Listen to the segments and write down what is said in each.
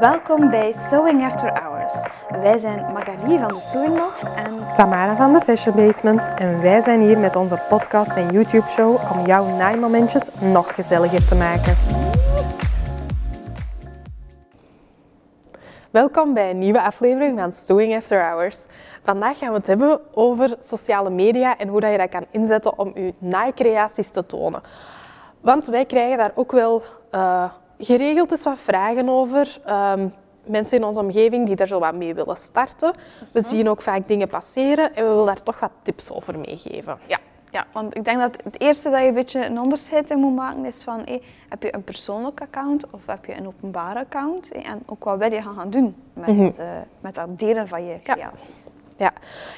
Welkom bij Sewing After Hours. Wij zijn Magali van de Sewing Loft en Tamara van de Fashion Basement en wij zijn hier met onze podcast en YouTube show om jouw naaimomentjes nog gezelliger te maken. Welkom bij een nieuwe aflevering van Sewing After Hours. Vandaag gaan we het hebben over sociale media en hoe dat je dat kan inzetten om je naaicreaties te tonen. Want wij krijgen daar ook wel uh, geregeld eens wat vragen over. Um, mensen in onze omgeving die daar zo wat mee willen starten. We mhm. zien ook vaak dingen passeren en we willen daar toch wat tips over meegeven. Ja. Ja, want ik denk dat het eerste dat je een beetje een onderscheid in moet maken is van, heb je een persoonlijk account of heb je een openbaar account? en ook wat wil je gaan doen met, mm het, uh, met dat delen van je creaties. Ja.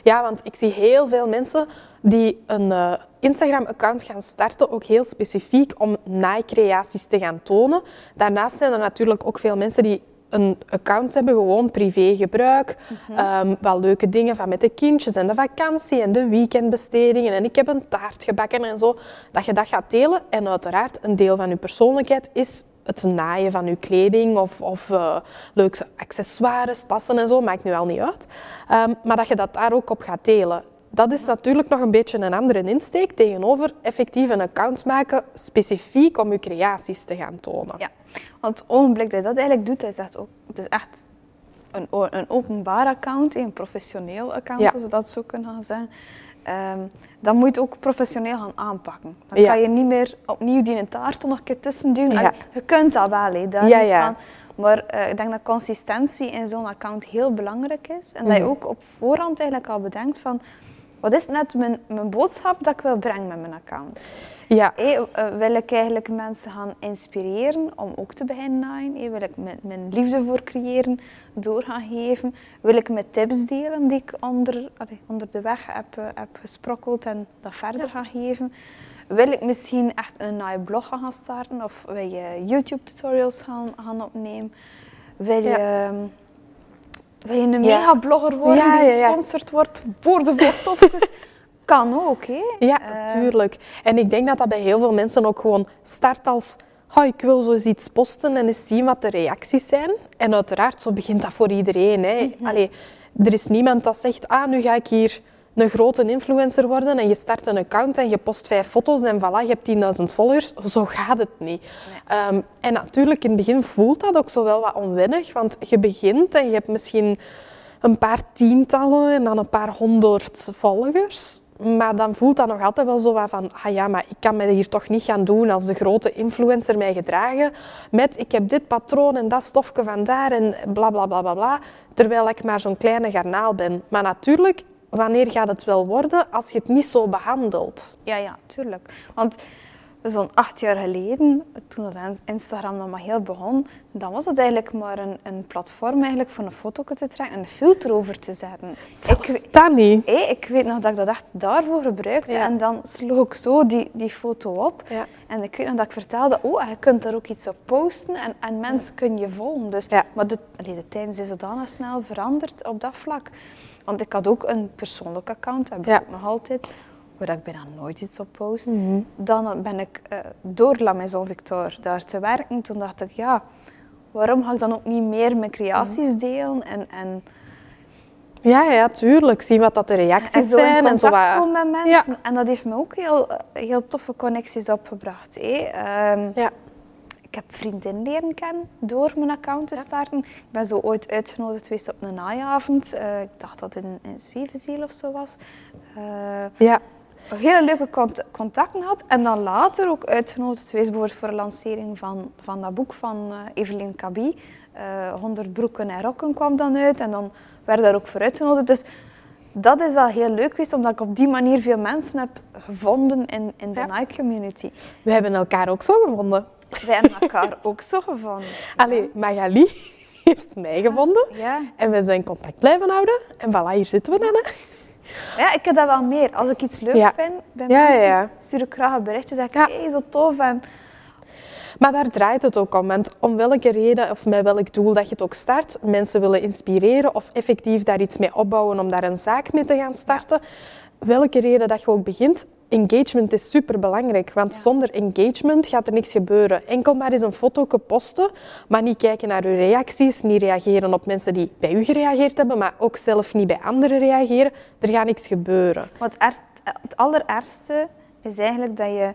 Ja, want ik zie heel veel mensen die een uh, Instagram-account gaan starten, ook heel specifiek om naaicreaties te gaan tonen. Daarnaast zijn er natuurlijk ook veel mensen die een account hebben, gewoon privégebruik. Mm -hmm. wel leuke dingen van met de kindjes en de vakantie en de weekendbestedingen. En ik heb een taart gebakken en zo. Dat je dat gaat delen. En uiteraard, een deel van je persoonlijkheid is het naaien van je kleding of, of uh, leuke accessoires, tassen en zo, maakt nu al niet uit. Um, maar dat je dat daar ook op gaat delen. Dat is natuurlijk nog een beetje een andere insteek tegenover effectief een account maken specifiek om je creaties te gaan tonen. Ja, want het ogenblik dat je dat eigenlijk doet, is echt, ook, het is echt een, een openbaar account, een professioneel account, ja. als we dat zo kunnen gaan zeggen. Um, dan moet je het ook professioneel gaan aanpakken. Dan kan je niet meer opnieuw die taart er nog een keer tussen doen. Ja. Je kunt dat wel, daar ja, ja. Van. Maar uh, ik denk dat consistentie in zo'n account heel belangrijk is. En dat je mhm. ook op voorhand eigenlijk al bedenkt van... Wat is net mijn, mijn boodschap dat ik wil brengen met mijn account? Ja. Hey, uh, wil ik eigenlijk mensen gaan inspireren om ook te beginnen naaien? Hey, wil ik mijn, mijn, liefde voor creëren door gaan geven? Wil ik mijn tips delen die ik onder, allee, onder de weg heb, uh, heb gesprokkeld en dat verder ja. gaan geven? Wil ik misschien echt een naaiblog gaan starten? Of wil je YouTube tutorials gaan, gaan opnemen? Wil je... Ja. Um, wil je een mega-blogger worden die gesponsord wordt voor de volstofjes? Kan ook, hè? Ja, natuurlijk. Ehm, en ik denk dat dat bij heel veel mensen ook gewoon start als... Oh, ik wil zo eens iets posten en eens zien wat de reacties zijn. En uiteraard, zo begint dat voor iedereen. Hè. Mm Allee, er is niemand dat zegt, ah, nu ga ik hier een grote influencer worden en je start een account en je post vijf foto's en voilà, je hebt 10.000 volgers. Zo gaat het niet. Ehm, en natuurlijk, in het begin voelt dat ook zo wel wat onwennig, want je begint en je hebt misschien een paar tientallen en dan een paar honderd volgers. Maar dan voelt dat nog altijd wel zo van, ah ja, maar ik kan me hier toch niet gaan doen als de grote influencer mij gedragen met ik heb dit patroon en dat stofje van daar en bla bla bla bla, terwijl ik maar zo'n kleine garnaal ben. Maar natuurlijk, wanneer gaat het wel worden als je het niet zo behandelt? Ja, ja, tuurlijk. Want zo'n acht jaar geleden, toen dat Instagram nog maar heel begon, dan was het eigenlijk maar een, een platform eigenlijk voor een foto te trekken en een filter over te zetten. ik, dat niet. Hey, ik weet nog dat ik dat echt daarvoor gebruikte en dan sloeg ik zo die, die foto op. Ja. En ik weet nog dat ik vertelde, oh, je kunt daar ook iets op posten en, en mensen kunnen je volgen. Dus, Maar de, allee, de tijd is zodanig snel veranderd op dat vlak. Want ik had ook een persoonlijk account, dat heb ik ook nog altijd waar ik bijna nooit iets op post. Mhm. Dan ben ik uh, door La Maison Victor daar te werken. Toen dacht ik, ja, waarom ga ik dan ook niet meer mijn creaties mhm. delen? En, en ja, ja, tuurlijk. Zien wat dat de reacties en zo zijn. en zo komen met mensen. En dat heeft me ook heel, heel toffe connecties opgebracht. Um, ja. Ik heb vriendinnen leren kennen door mijn account te starten. Ik ben zo ooit uitgenodigd geweest op een naaiavond. Uh, ik dacht dat het in, in Zwevenziel of zo was. Uh, ja hele leuke contacten had. En dan later ook uitgenodigd geweest bijvoorbeeld voor de lancering van, van dat boek van uh, Evelien Kabi. Uh, eh, 100 broeken en rokken kwam dan uit. En dan werd daar ook voor uitgenodigd. Dus dat is wel heel leuk geweest, omdat ik op die manier veel mensen heb gevonden in, in de ja. Nike-community. We hebben elkaar ook zo gevonden. Wij hebben elkaar ook zo gevonden. Allee, Magali heeft mij gevonden. Ja. En we zijn contact blijven houden. En voilà, hier zitten we dan. Ja, ik heb dat wel meer. Als ik iets leuk vind bij mensen, stuur ik graag een berichtje. Zeg ik, hé, hey, zo tof. En... Maar daar draait het ook om. Want om welke reden of met welk doel dat je het ook start, mensen willen inspireren of effectief daar iets mee opbouwen om daar een zaak mee te gaan starten. Welke reden dat je ook begint, engagement is super belangrijk. Want zonder engagement gaat er niks gebeuren. Enkel maar eens een foto posten, maar niet kijken naar uw reacties, niet reageren op mensen die bij u gereageerd hebben, maar ook zelf niet bij anderen reageren. Er gaat niks gebeuren. Wat het, het allerergste is eigenlijk dat je,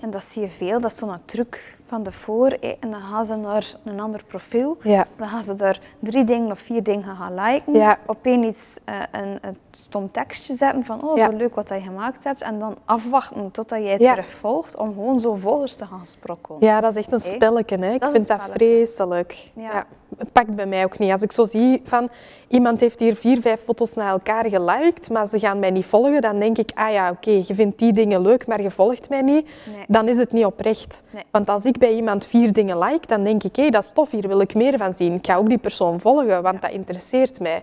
en dat zie je veel, dat is zo'n truc van de voor en dan gaan ze naar een ander profiel. Ja. Dan gaan ze daar drie dingen of vier dingen gaan liken. Ja. Opeens iets, uh, een, een stom tekstje zetten van oh, zo leuk wat je gemaakt hebt. En dan afwachten totdat jij terugvolgt om gewoon zo volgers te gaan sprokkelen. Ja, dat is echt een spelletje. Hè? Ik vind dat vreselijk. Ja. Het pakt bij mij ook niet. Als ik zo zie van iemand heeft hier vier, vijf foto's naar elkaar geliked, maar ze gaan mij niet volgen, dan denk ik, ah ja, oké, je vindt die dingen leuk, maar je volgt mij niet. Dan is het niet oprecht. Want als ik bij iemand vier dingen like, dan denk ik, hé, hey, dat is tof, hier wil ik meer van zien. Ik ga ook die persoon volgen, want dat interesseert mij.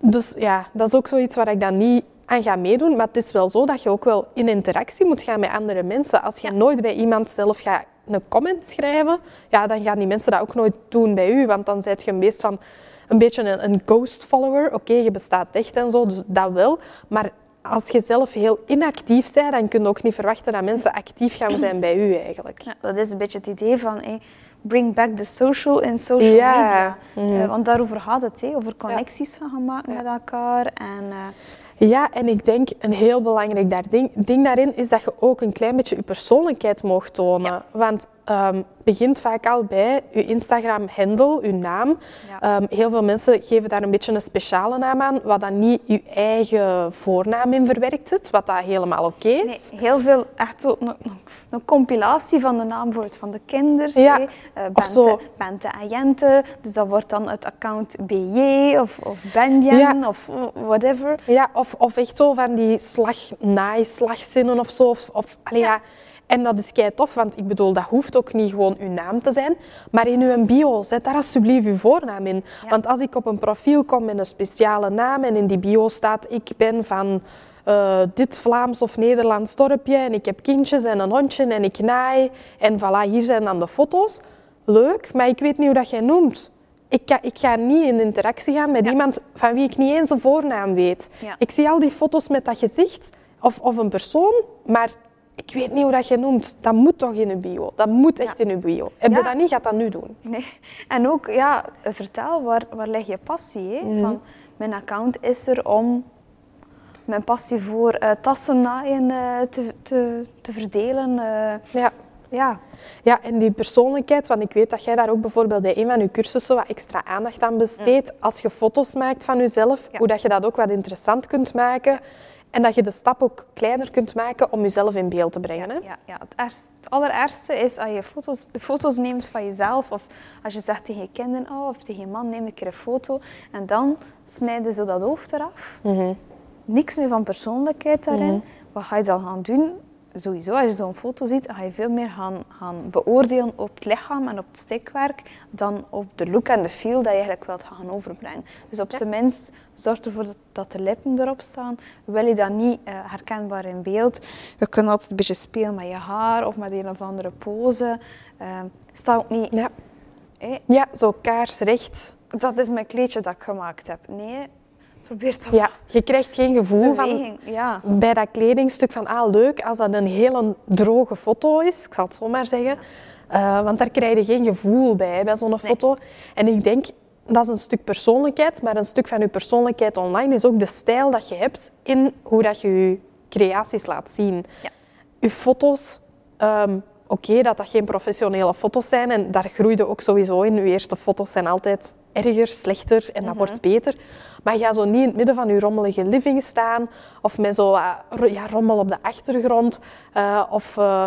Dus ja, dat is ook zoiets waar ik dan niet aan ga meedoen. Maar het is wel zo dat je ook wel in interactie moet gaan met andere mensen. Als je nooit bij iemand zelf gaat een comment schrijven, ja, dan gaan die mensen dat ook nooit doen bij u. Want dan zijt je meest van een beetje een, een ghost follower. Oké, je bestaat echt en zo, dus dat wel. Maar als je zelf heel inactief bent, dan kun je ook niet verwachten dat mensen actief gaan zijn bij u eigenlijk. Ja, dat is een beetje het idee van hey, bring back the social in social media. Mm. want daarover gaat het, hey, over connecties gaan maken met elkaar. En, uh... ja, en ik denk een heel belangrijk ding, ding daarin is dat je ook een klein beetje je persoonlijkheid mag tonen. Want um, begint vaak al bij je Instagram-handle, je naam. Ehm, heel veel mensen geven daar een beetje een speciale naam aan, wat dan niet je eigen voornaam in verwerkt zit, wat dat helemaal oké is. Nee, heel veel, echt zo, een, een, compilatie van de naam voor van de kinders, ja. Uh, Bente, Bente Ayente, dus dat wordt dan het account BJ of, of Benjen of whatever. Ja, of, of echt zo van die slag, naai-slagzinnen of zo. Of, of ja en dat is kei tof, want ik bedoel, dat hoeft ook niet gewoon uw naam te zijn. Maar in uw bio, zet daar alsjeblieft uw voornaam in. Want als ik op een profiel kom met een speciale naam en in die bio staat, ik ben van uh, dit Vlaams of Nederlands dorpje en ik heb kindjes en een hondje en ik naai. En voilà, hier zijn dan de foto's. Leuk, maar ik weet niet hoe dat jij noemt. Ik ga, ik ga niet in interactie gaan met iemand van wie ik niet eens een voornaam weet. Ik zie al die foto's met dat gezicht of, of een persoon, maar ik weet niet hoe dat je noemt. Dat moet toch in je bio. Dat moet echt in je bio. Heb je dat niet, gaat dat nu doen. Nee. En ook, ja, vertel, waar, waar ligt je passie? Hè? Mhm. Van, mijn account is er om mijn passie voor uh, tassen naaien uh, te, te, te verdelen. Uh, ja. Ja. ja, en die persoonlijkheid, want ik weet dat jij daar ook bijvoorbeeld bij een van je cursussen wat extra aandacht aan besteedt. Als je foto's maakt van jezelf, hoe dat je dat ook wat interessant kunt maken. En dat je de stap ook kleiner kunt maken om jezelf in beeld te brengen. Hè? ja, ja. Het, ergste, het allerergste is als je foto's, foto's neemt van jezelf. Of als je zegt tegen je kinderen oh, of tegen je man, neem een keer een foto. En dan snijden ze dat hoofd eraf. Mm Niks meer van persoonlijkheid daarin. Mhm. Wat ga je dan gaan doen? Sowieso, als je zo'n foto ziet, ga je veel meer gaan, gaan beoordelen op het lichaam en op het stikwerk dan op de look en de feel dat je eigenlijk wilt gaan overbrengen. Dus op zijn minst zorg ervoor dat, dat, de lippen erop staan. Wil je dat niet uh, herkenbaar in beeld, je kunt altijd een beetje spelen met je haar of met een of andere pose. Uh, sta ook niet... Ja. ja, zo kaarsrecht. Dat is mijn kleedje dat ik gemaakt heb. Nee, ja, je krijgt geen gevoel van ja. bij dat kledingstuk van ah leuk als dat een hele droge foto is, ik zal het zo maar zeggen. Uh, want daar krijg je geen gevoel bij, bij zo'n foto. En ik denk, dat is een stuk persoonlijkheid, maar een stuk van je persoonlijkheid online is ook de stijl dat je hebt in hoe dat je je creaties laat zien. Ja. Je foto's, um, oké dat dat geen professionele foto's zijn en daar groeide ook sowieso in. Je eerste foto's zijn altijd erger, slechter en dat mhm. wordt beter. Maar ga zo niet in het midden van je rommelige living staan of met zo ja, rommel op de achtergrond. Uh, of uh,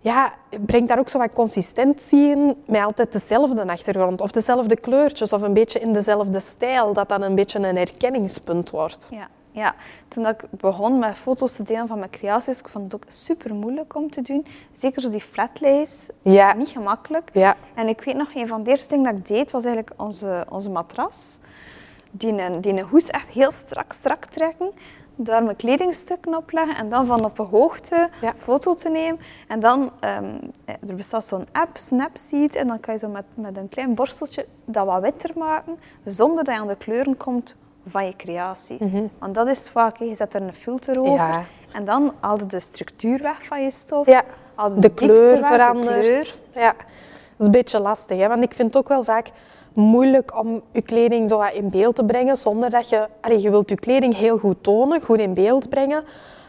ja, breng daar ook zo wat consistentie in met altijd dezelfde achtergrond of dezelfde kleurtjes of een beetje in dezelfde stijl, dat dan een beetje een herkenningspunt wordt. Ja. Ja, toen ik begon met foto's te delen van mijn creaties, ik vond het ook super moeilijk om te doen. Zeker zo die flatlays, ja. niet gemakkelijk. Ja. En ik weet nog, een van de eerste dingen dat ik deed, was eigenlijk onze, onze matras. Die een, die een hoes echt heel strak, strak trekken. Daar mijn kledingstukken op leggen en dan van op een hoogte ja. foto te nemen. En dan, um, er bestaat zo'n app, Snapseed, en dan kan je zo met, met een klein borsteltje dat wat witter maken, zonder dat je aan de kleuren komt van je creatie. Want dat is vaak, je zet er een filter over Ja. en dan haal je de structuur weg van je stof. Ja, de diepte kleur weg, verandert. De kleur. Ja, dat is een beetje lastig. Hè? Want ik vind het ook wel vaak moeilijk om je kleding zo in beeld te brengen zonder dat je... Allee, je wilt je kleding heel goed tonen, goed in beeld brengen.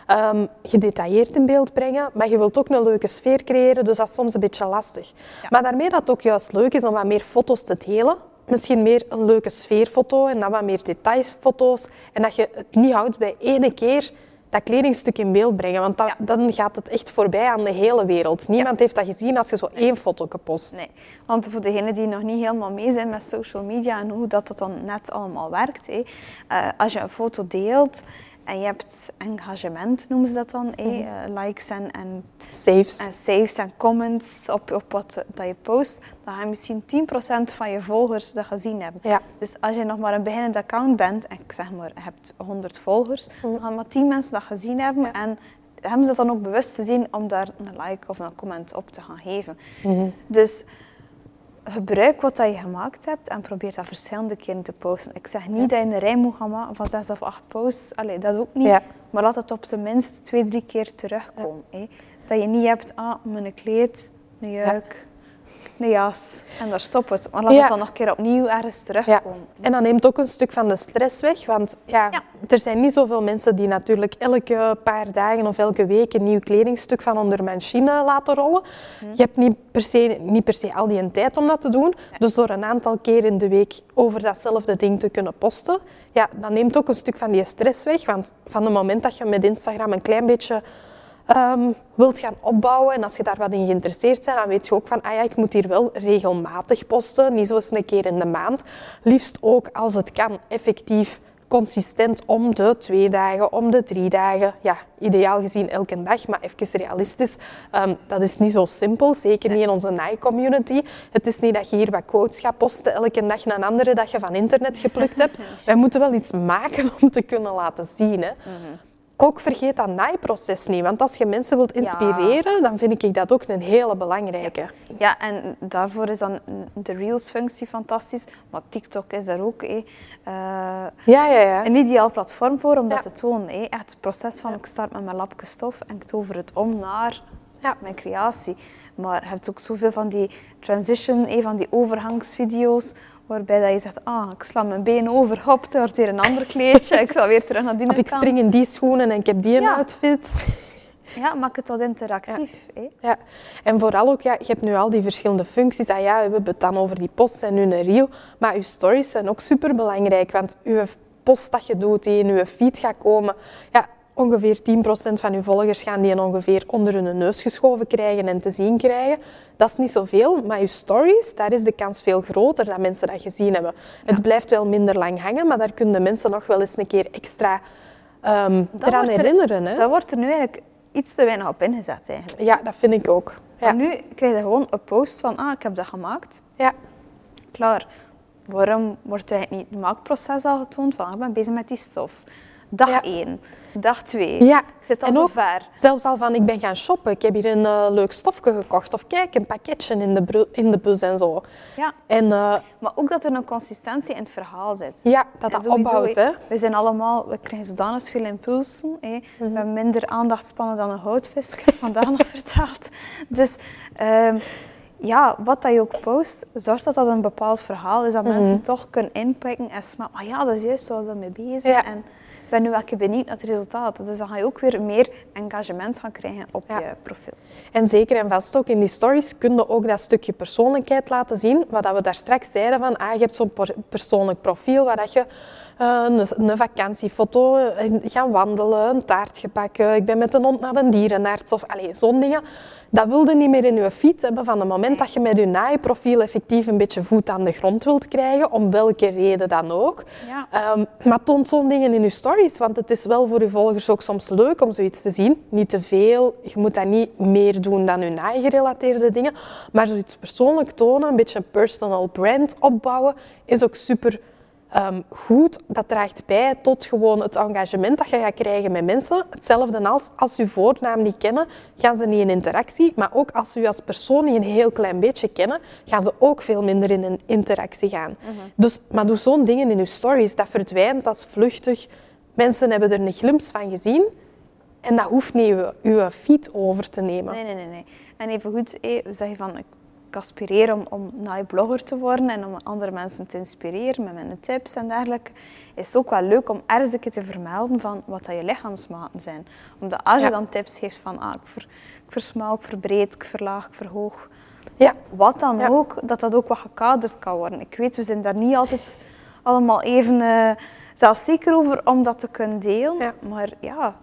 ehm, gedetailleerd in beeld brengen, maar je wilt ook een leuke sfeer creëren, dus dat is soms een beetje lastig. Maar daarmee dat het ook juist leuk is om wat meer foto's te delen, misschien meer een leuke sfeerfoto en dan wat meer detailsfoto's, en dat je het niet houdt bij ene keer dat kledingstuk in beeld brengen, want dat- Ja. dan gaat het echt voorbij aan de hele wereld. Niemand heeft dat gezien als je zo één foto post. Nee, want voor degenen die nog niet helemaal mee zijn met social media en hoe dat, dat dan net allemaal werkt. Hé. eh, als je een foto deelt en je hebt engagement, noemen ze dat dan, hé, Mhm. eh, likes en, en, Saves. en saves en comments op, op wat dat je post, dan gaan misschien 10% van je volgers dat gezien hebben. Ja. Dus als je nog maar een beginnend account bent en ik zeg maar, je hebt 100 volgers, dan gaan maar 10 mensen dat gezien hebben en hebben ze dat dan ook bewust gezien om daar een like of een comment op te gaan geven. Mhm. Dus gebruik wat dat je gemaakt hebt en probeer dat verschillende keren te posten. Ik zeg niet dat je een rij moet gaan maken van zes of acht posts, Allee, dat ook niet. Ja. Maar laat het op zijn minst twee, drie keer terugkomen. hè. Dat je niet hebt, ah, mijn kleed, een juik, een jas en daar stopt het. Maar laat Ja. het dan nog een keer opnieuw ergens Ja. terugkomen. En dat neemt ook een stuk van de stress weg, want ja, Ja. er zijn niet zoveel mensen die natuurlijk elke paar dagen of elke week een nieuw kledingstuk van onder mijn machine laten rollen. Je hebt niet per, se, niet per se al die tijd om dat te doen. Dus door een aantal keer in de week over datzelfde ding te kunnen posten, ja, dat neemt ook een stuk van die stress weg. Want van het moment dat je met Instagram een klein beetje ehm, wilt gaan opbouwen en als je daar wat in geïnteresseerd bent, dan weet je ook van, ah ja, ik moet hier wel regelmatig posten, niet zo eens een keer in de maand. Liefst ook, als het kan, effectief consistent om de twee dagen, om de drie dagen. Ja, ideaal gezien elke dag, maar even realistisch. ehm, dat is niet zo simpel, zeker niet in onze Nike-community. Het is niet dat je hier wat quotes gaat posten, elke dag naar een andere dat je van internet geplukt hebt. Wij moeten wel iets maken om te kunnen laten zien. Hè. Ook vergeet dat naaiproces niet, want als je mensen wilt inspireren, dan vind ik dat ook een hele belangrijke. Ja, en daarvoor is dan de Reels-functie fantastisch. Maar TikTok is daar ook. Eh, Ja, ja, ja. een ideaal platform voor om dat Ja. te tonen. Echt het proces van ik start met mijn lapje stof en ik tover het om naar Ja. mijn creatie. Maar je hebt ook zoveel van die transition, hé, van die overgangsvideo's, waarbij dat je zegt, ah, ik sla mijn been over, hop, er wordt hier een ander kleedje, ik zal weer terug naar die Of ik spring in die schoenen en ik heb die een Ja. outfit. Ja, maak het wat interactief. hé. Ja, en vooral ook, ja, je hebt nu al die verschillende functies. Ah, ja, we hebben het dan over die post en nu een reel. Maar je stories zijn ook super belangrijk. Want je post dat je doet, die in je feed gaat komen, ja, ongeveer 10% van je volgers gaan die ongeveer onder hun neus geschoven krijgen en te zien krijgen. Dat is niet zoveel, maar je stories, daar is de kans veel groter dat mensen dat gezien hebben. Het blijft wel minder lang hangen, maar daar kunnen mensen nog wel eens een keer extra Dat eraan er- herinneren. Hè? Daar wordt er nu eigenlijk iets te weinig op ingezet eigenlijk. Ja, dat vind ik ook. Ja. En nu krijg je gewoon een post van, ah, ik heb dat gemaakt. Ja. Klaar. Waarom wordt eigenlijk niet het maakproces al getoond? Van, ah, ik ben bezig met die stof. Dag Ja. 1, dag 2. Ja, Ik zit al en zo ver. zelfs al van ik ben gaan shoppen, ik heb hier een eh, leuk stofje gekocht of kijk, een pakketje in de, in de bus en zo. Ja. En eh, Maar ook dat er een consistentie in het verhaal zit. ja, dat dat sowieso, opbouwt. hè. We zijn allemaal, we krijgen zodanig veel impulsen. Hè. We hebben minder aandachtspannen dan een houtvis, ik heb vandaag nog verteld. Dus ehm, ja, wat dat je ook post, zorg dat dat een bepaald verhaal is, dat mensen toch kunnen inpikken en snappen, ah ja, dat is juist waar ze mee bezig Ja. En ik ben nu wel benieuwd naar het resultaat. Dus dan ga je ook weer meer engagement gaan krijgen op Ja. je profiel. En zeker en vast ook in die stories kun je ook dat stukje persoonlijkheid laten zien. Wat dat we daar straks zeiden van, ah, je hebt zo'n per- persoonlijk profiel waar dat je een, een vakantiefoto, eh, gaan wandelen, een taartje bakken, ik ben met een hond naar de dierenarts of zo'n dingen. Dat wilde niet meer in je feed hebben van het moment dat je met je naaiprofiel effectief een beetje voet aan de grond wilt krijgen, om welke reden dan ook. Ja. Ehm, maar toont zo'n dingen in je stories, want het is wel voor je volgers ook soms leuk om zoiets te zien. Niet te veel, je moet dat niet meer doen dan je naaigerelateerde dingen, maar zoiets persoonlijk tonen, een beetje een personal brand opbouwen, is ook super ehm, goed. Dat draagt bij tot gewoon het engagement dat je gaat krijgen met mensen. Hetzelfde als als ze je voornaam niet kennen, gaan ze niet in interactie. Maar ook als ze je als persoon niet een heel klein beetje kennen, gaan ze ook veel minder in een interactie gaan. dus, maar doe zo'n dingen in je stories. Dat verdwijnt als vluchtig. Mensen hebben er een glimp van gezien. En dat hoeft niet uw, uw feed over te nemen. Nee, nee, nee. nee. En even goed, eh, zeg je van, ik aspireer om, om blogger te worden en om andere mensen te inspireren met mijn tips en dergelijke, is het ook wel leuk om ergens een keer te vermelden van wat dat je lichaamsmaten zijn. Omdat als je dan tips geeft van, ah, ik, ver, ik versmal, ik verbreed, ik verlaag, ik verhoog, ja. wat dan ook, dat dat ook wat gekaderd kan worden. Ik weet, we zijn daar niet altijd allemaal even uh, zelfzeker over om dat te kunnen delen, maar ja,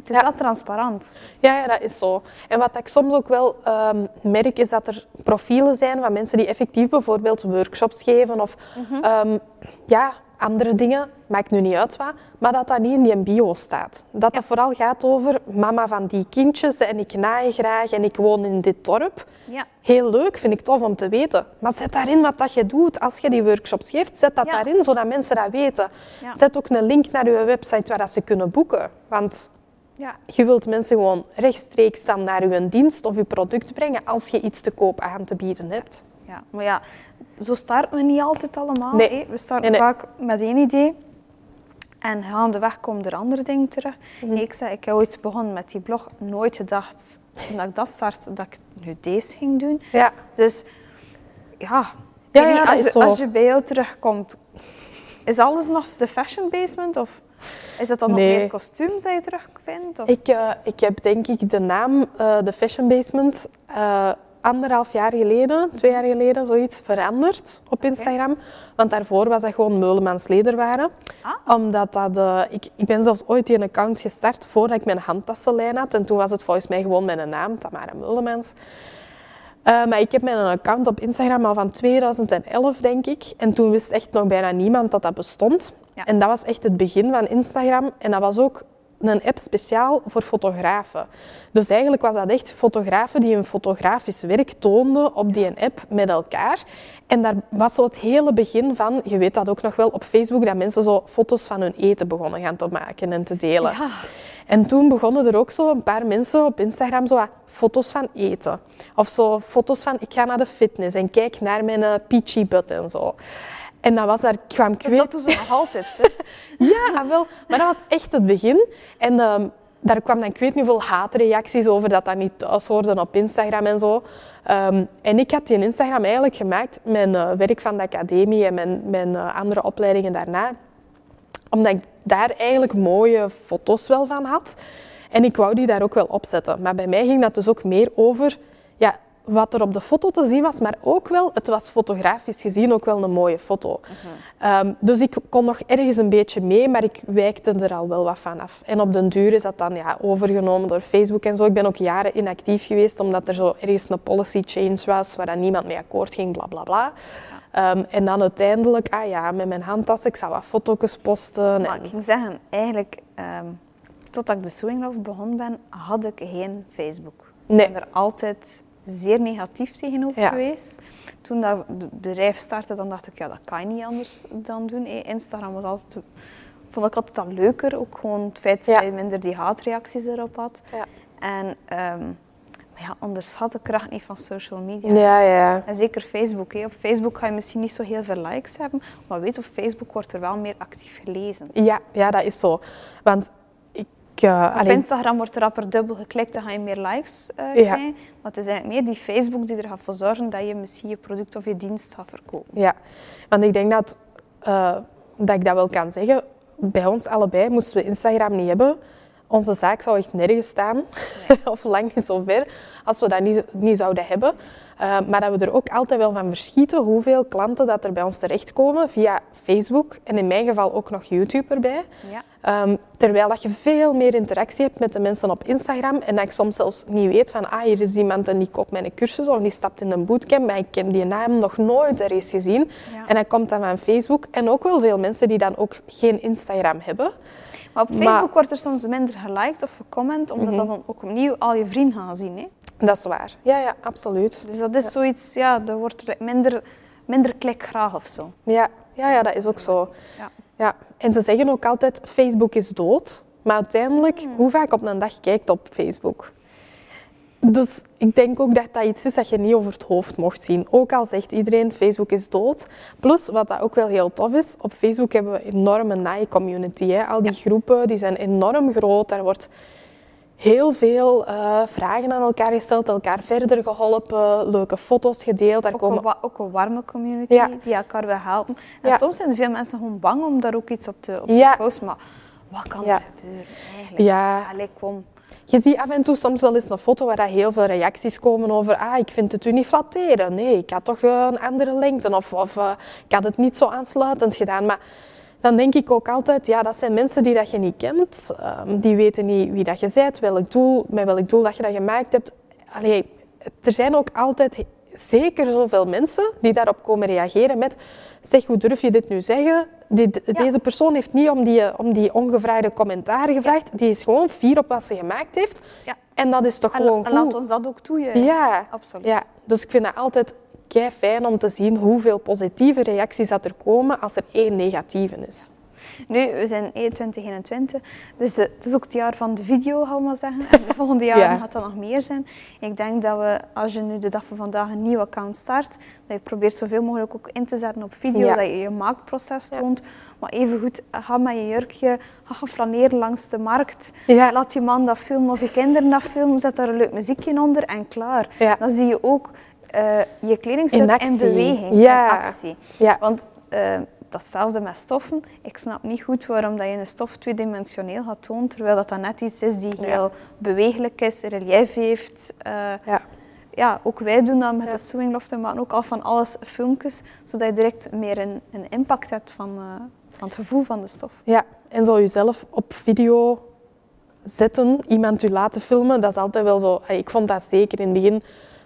het is wel transparant. Ja, ja, dat is zo. En wat ik soms ook wel um, merk, is dat er profielen zijn van mensen die effectief bijvoorbeeld workshops geven of mhm. ehm, ja, andere dingen, maakt nu niet uit wat, maar dat dat niet in die bio staat. Dat dat vooral gaat over mama van die kindjes en ik naai graag en ik woon in dit dorp. Ja. Heel leuk, vind ik tof om te weten. Maar zet daarin wat dat je doet als je die workshops geeft. Zet dat daarin, zodat mensen dat weten. Zet ook een link naar je website waar dat ze kunnen boeken. Want ja, je wilt mensen gewoon rechtstreeks dan naar je dienst of je product brengen als je iets te koop aan te bieden hebt. Ja, maar ja, zo starten we niet altijd allemaal. Nee. We starten vaak met één idee en gaandeweg komen er andere dingen terug. Mhm. Ik zei, ik heb ooit begonnen met die blog, nooit gedacht toen ik dat startte dat ik nu deze ging doen. Ja. Dus ja, ja, ja als, je, als je bij jou terugkomt, is alles nog de fashion basement of is dat dan nog meer kostuums dat je terugvindt? Of? Ik, uh, ik heb denk ik de naam uh, de Fashion Basement uh, anderhalf jaar geleden, twee jaar geleden, zoiets veranderd op Instagram. Want daarvoor was dat gewoon Meulemans Lederwaren. Ah. Omdat dat... ik, ik ben zelfs ooit die een account gestart voordat ik mijn handtassenlijn had. En toen was het volgens mij gewoon mijn naam, Tamara Meulemans. Uh, maar ik heb mijn account op Instagram al van 2011, denk ik. En toen wist echt nog bijna niemand dat dat bestond. En dat was echt het begin van Instagram. En dat was ook een app speciaal voor fotografen. Dus eigenlijk was dat echt fotografen die een fotografisch werk toonden op die app met elkaar. En daar was zo het hele begin van, je weet dat ook nog wel op Facebook, dat mensen zo foto's van hun eten begonnen gaan te maken en te delen. Ja. En toen begonnen er ook zo een paar mensen op Instagram zo foto's van eten. Of zo foto's van, ik ga naar de fitness en kijk naar mijn uh, peachy butt en zo. En dat was daar, kwam ik Dat doen ze nog altijd, hè? ja, ah, wel. Maar dat was echt het begin. En ehm, daar kwam dan, ik weet niet hoeveel haatreacties over dat dat niet thuis hoorde op Instagram en zo. Ehm, en ik had die Instagram eigenlijk gemaakt, mijn uh, werk van de academie en mijn, mijn uh, andere opleidingen daarna. Omdat ik daar eigenlijk mooie foto's wel van had. En ik wou die daar ook wel opzetten. Maar bij mij ging dat dus ook meer over wat er op de foto te zien was, maar ook wel, het was fotografisch gezien ook wel een mooie foto. Ehm, dus ik kon nog ergens een beetje mee, maar ik wijkte er al wel wat van af. En op den duur is dat dan ja, overgenomen door Facebook en zo. Ik ben ook jaren inactief geweest, omdat er zo ergens een policy change was, waar dan niemand mee akkoord ging, bla bla bla. Ehm, en dan uiteindelijk, ah ja, met mijn handtas, ik zou wat foto's posten. Maar ik ging zeggen, eigenlijk, um, totdat ik de Sewing Love begon ben, had ik geen Facebook. Nee. Ik ben er altijd zeer negatief tegenover geweest. Toen dat bedrijf startte, dan dacht ik, ja, dat kan je niet anders dan doen. Instagram was altijd, vond ik altijd al leuker. Ook gewoon het feit dat je minder die haatreacties erop had. Ja. En um, ja, onderschat de kracht niet van social media. Ja, ja. En zeker Facebook. Hè. Op Facebook ga je misschien niet zo heel veel likes hebben, maar weet, op Facebook wordt er wel meer actief gelezen. Ja, ja dat is zo. Want op Instagram wordt er rapper dubbel geklikt, dan ga je meer likes uh, krijgen. Maar het is eigenlijk meer die Facebook die er gaat voor zorgen dat je misschien je product of je dienst gaat verkopen. Ja, want ik denk dat, uh, dat ik dat wel kan zeggen. Bij ons allebei moesten we Instagram niet hebben. Onze zaak zou echt nergens staan, of lang niet zo ver, als we dat niet, niet zouden hebben. Maar dat we er ook altijd wel van verschieten hoeveel klanten dat er bij ons terechtkomen via Facebook en in mijn geval ook nog YouTube erbij. Ja. Um, terwijl dat je veel meer interactie hebt met de mensen op Instagram en dat ik soms zelfs niet weet van ah, hier is iemand en die koopt mijn cursus of die stapt in een bootcamp, maar ik ken die naam nog nooit er eens gezien. En dat komt dan van Facebook en ook wel veel mensen die dan ook geen Instagram hebben. Maar op Facebook wordt er soms minder geliked of gecomment, omdat mm dan ook opnieuw al je vrienden gaan zien. Hè? Dat is waar. Ja, ja, absoluut. Dus dat is zoiets, ja, er wordt minder, minder klik graag of zo. Ja, ja, ja, dat is ook zo. Ja. Ja. En ze zeggen ook altijd, Facebook is dood. Maar uiteindelijk, hoe vaak op een dag kijkt op Facebook? Dus ik denk ook dat dat iets is dat je niet over het hoofd mocht zien. Ook al zegt iedereen, Facebook is dood. Plus, wat dat ook wel heel tof is, op Facebook hebben we een enorme naai-community. Al die groepen die zijn enorm groot. Daar wordt heel veel eh, vragen aan elkaar gesteld, elkaar verder geholpen, leuke foto's gedeeld. Daar Ook, komen een, ook een warme community Ja. die elkaar wil helpen. En Ja. soms zijn er veel mensen gewoon bang om daar ook iets op te, op Ja. te posten. Maar wat kan er gebeuren eigenlijk? Ja. Allee, kom. Je ziet af en toe soms wel eens een foto waar heel veel reacties komen over ah, ik vind het u niet flatteren. Nee, ik had toch eh, een andere lengte of, of eh, ik had het niet zo aansluitend gedaan. Maar dan denk ik ook altijd, ja, dat zijn mensen die dat je niet kent. Ehm, die weten niet wie dat je bent, welk doel, met welk doel dat je dat gemaakt hebt. Allee, er zijn ook altijd zeker zoveel mensen die daarop komen reageren met zeg, hoe durf je dit nu zeggen? Die- Deze persoon heeft niet om die, om die ongevraagde commentaren gevraagd. Die is gewoon fier op wat ze gemaakt heeft. Ja. En dat is toch En, gewoon en laat ons dat ook toejuichen. Ja, Absoluut. ja, dus ik vind het altijd kei fijn om te zien hoeveel positieve reacties dat er komen als er één negatieve is. Nu, we zijn 2021, dus het is ook het jaar van de video, gaan we maar zeggen. En de volgende jaren Ja. gaat dat nog meer zijn. Ik denk dat we, als je nu de dag van vandaag een nieuw account start, dat je probeert zoveel mogelijk ook in te zetten op video, Ja. dat je je maakproces Ja. toont. Maar evengoed, ga met je jurkje, ga flaneren langs de markt. Laat je man dat filmen of je kinderen dat filmen, zet daar een leuk muziekje onder en klaar. Dan zie je ook eh, je kledingstuk In in, beweging, Ja. in actie. Ja. Want eh, datzelfde met stoffen. Ik snap niet goed waarom dat je een stof tweedimensioneel gaat tonen, terwijl dat, dan net iets is die Ja. heel bewegelijk is, relief heeft. Eh, Ja. ja, ook wij doen dat met Ja. de Sewing Loft. Maken ook al van alles filmpjes, zodat je direct meer een, een impact hebt van, van het gevoel van de stof. Ja, en zo jezelf op video zetten, iemand u laten filmen, dat is altijd wel zo. Ik vond dat zeker in het begin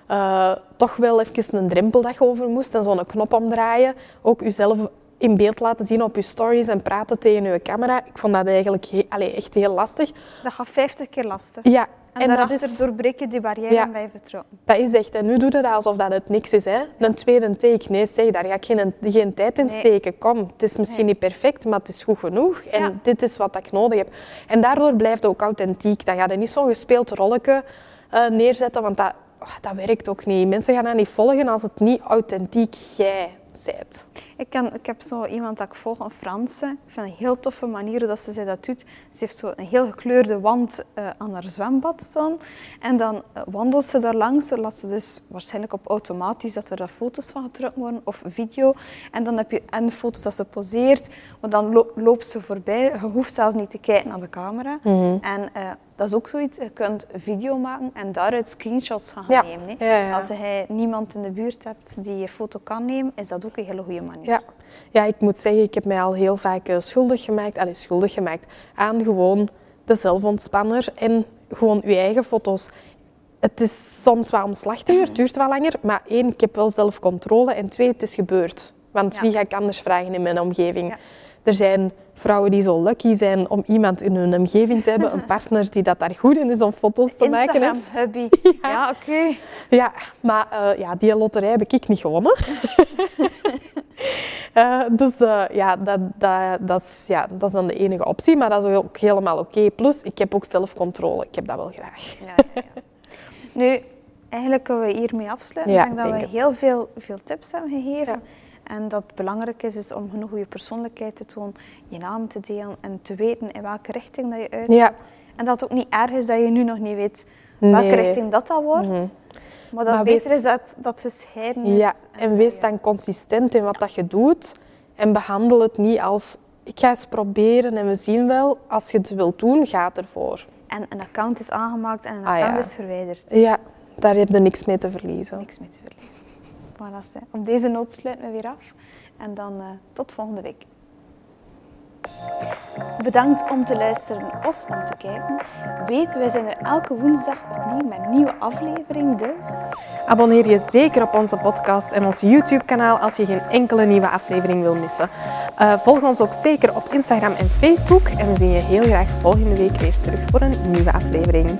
eh, toch wel even een drempel dat je over moest en zo'n knop omdraaien. Ook jezelf in beeld laten zien op je stories en praten tegen je camera. Ik vond dat eigenlijk he- allee, echt heel lastig. Dat gaat 50 keer lastig. Ja, En, en dat daarachter is, doorbreek je die barrière Ja. je vertrouwen. dat is echt. En nu doe je dat alsof dat het niks is. Hè? Een tweede take, nee zeg, daar ga ik geen, geen tijd in Nee. steken. Kom, het is misschien Nee. niet perfect, maar het is goed genoeg. En Ja. dit is wat ik nodig heb. En daardoor blijft het ook authentiek. Dan ga je niet zo'n gespeeld rolletje eh, neerzetten, want dat, ah, dat werkt ook niet. Mensen gaan dat niet volgen als het niet authentiek jij bent. Ik, ken, ik heb zo iemand dat ik volg, een Franse. Ik vind een heel toffe manier dat ze zij dat doet. Ze heeft zo een heel gekleurde wand eh, aan haar zwembad staan. En dan eh, wandelt ze daar langs. Dan laat ze dus waarschijnlijk op automatisch dat er daar foto's van getrokken worden of video. En dan heb je en foto's dat ze poseert. Maar dan lo- loopt ze voorbij. Je hoeft zelfs niet te kijken naar de camera. Mhm. En eh, dat is ook zoiets. Je kunt video maken en daaruit screenshots gaan Ja. nemen. hè. Ja, ja. Als je niemand in de buurt hebt die je foto kan nemen, is dat ook een hele goede manier. Ja. ja, ik moet zeggen, ik heb mij al heel vaak eh, schuldig gemaakt, allee, schuldig gemaakt aan gewoon de zelfontspanner en gewoon uw eigen foto's. Het is soms wat omslachtiger, het duurt wat langer, maar één, ik heb wel zelf controle en twee, het is gebeurd. Want wie ga ik anders vragen in mijn omgeving? Er zijn vrouwen die zo lucky zijn om iemand in hun omgeving te hebben, een partner die dat daar goed in is om foto's te maken. hè. Instagram hubby. Ja, oké. Ja, maar eh, ja, die loterij heb ik niet gewonnen. Eh, dus eh, ja, dat, dat, dat, is, ja, dat is dan de enige optie, maar dat is ook helemaal oké. Plus, ik heb ook zelf controle. Ik heb dat wel graag. Ja, ja, ja. Nu, eigenlijk kunnen we hiermee afsluiten. Ja, ik denk dat we heel veel, veel tips hebben gegeven. En dat het belangrijk is, is om genoeg je persoonlijkheid te tonen, je naam te delen en te weten in welke richting dat je uitgaat. Ja. En dat het ook niet erg is dat je nu nog niet weet welke Nee. richting dat dat wordt. Mhm. Maar dat Maar beter wees- is dat dat gescheiden is. Ja, en wees ja. dan consistent in wat dat je doet. En behandel het niet als, ik ga eens proberen en we zien wel. Als je het wilt doen, ga ervoor. En een account is aangemaakt en een Ah, account ja. is verwijderd. Ja, daar heb je niks mee te verliezen. Niks mee te verliezen. Hè. op deze noot sluiten we weer af. En dan eh, tot volgende week. Bedankt om te luisteren of om te kijken. Weet, wij zijn er elke woensdag opnieuw met een nieuwe aflevering. Dus Abonneer je zeker op onze podcast en ons YouTube-kanaal als je geen enkele nieuwe aflevering wil missen. Eh, volg ons ook zeker op Instagram en Facebook. En we zien je heel graag volgende week weer terug voor een nieuwe aflevering.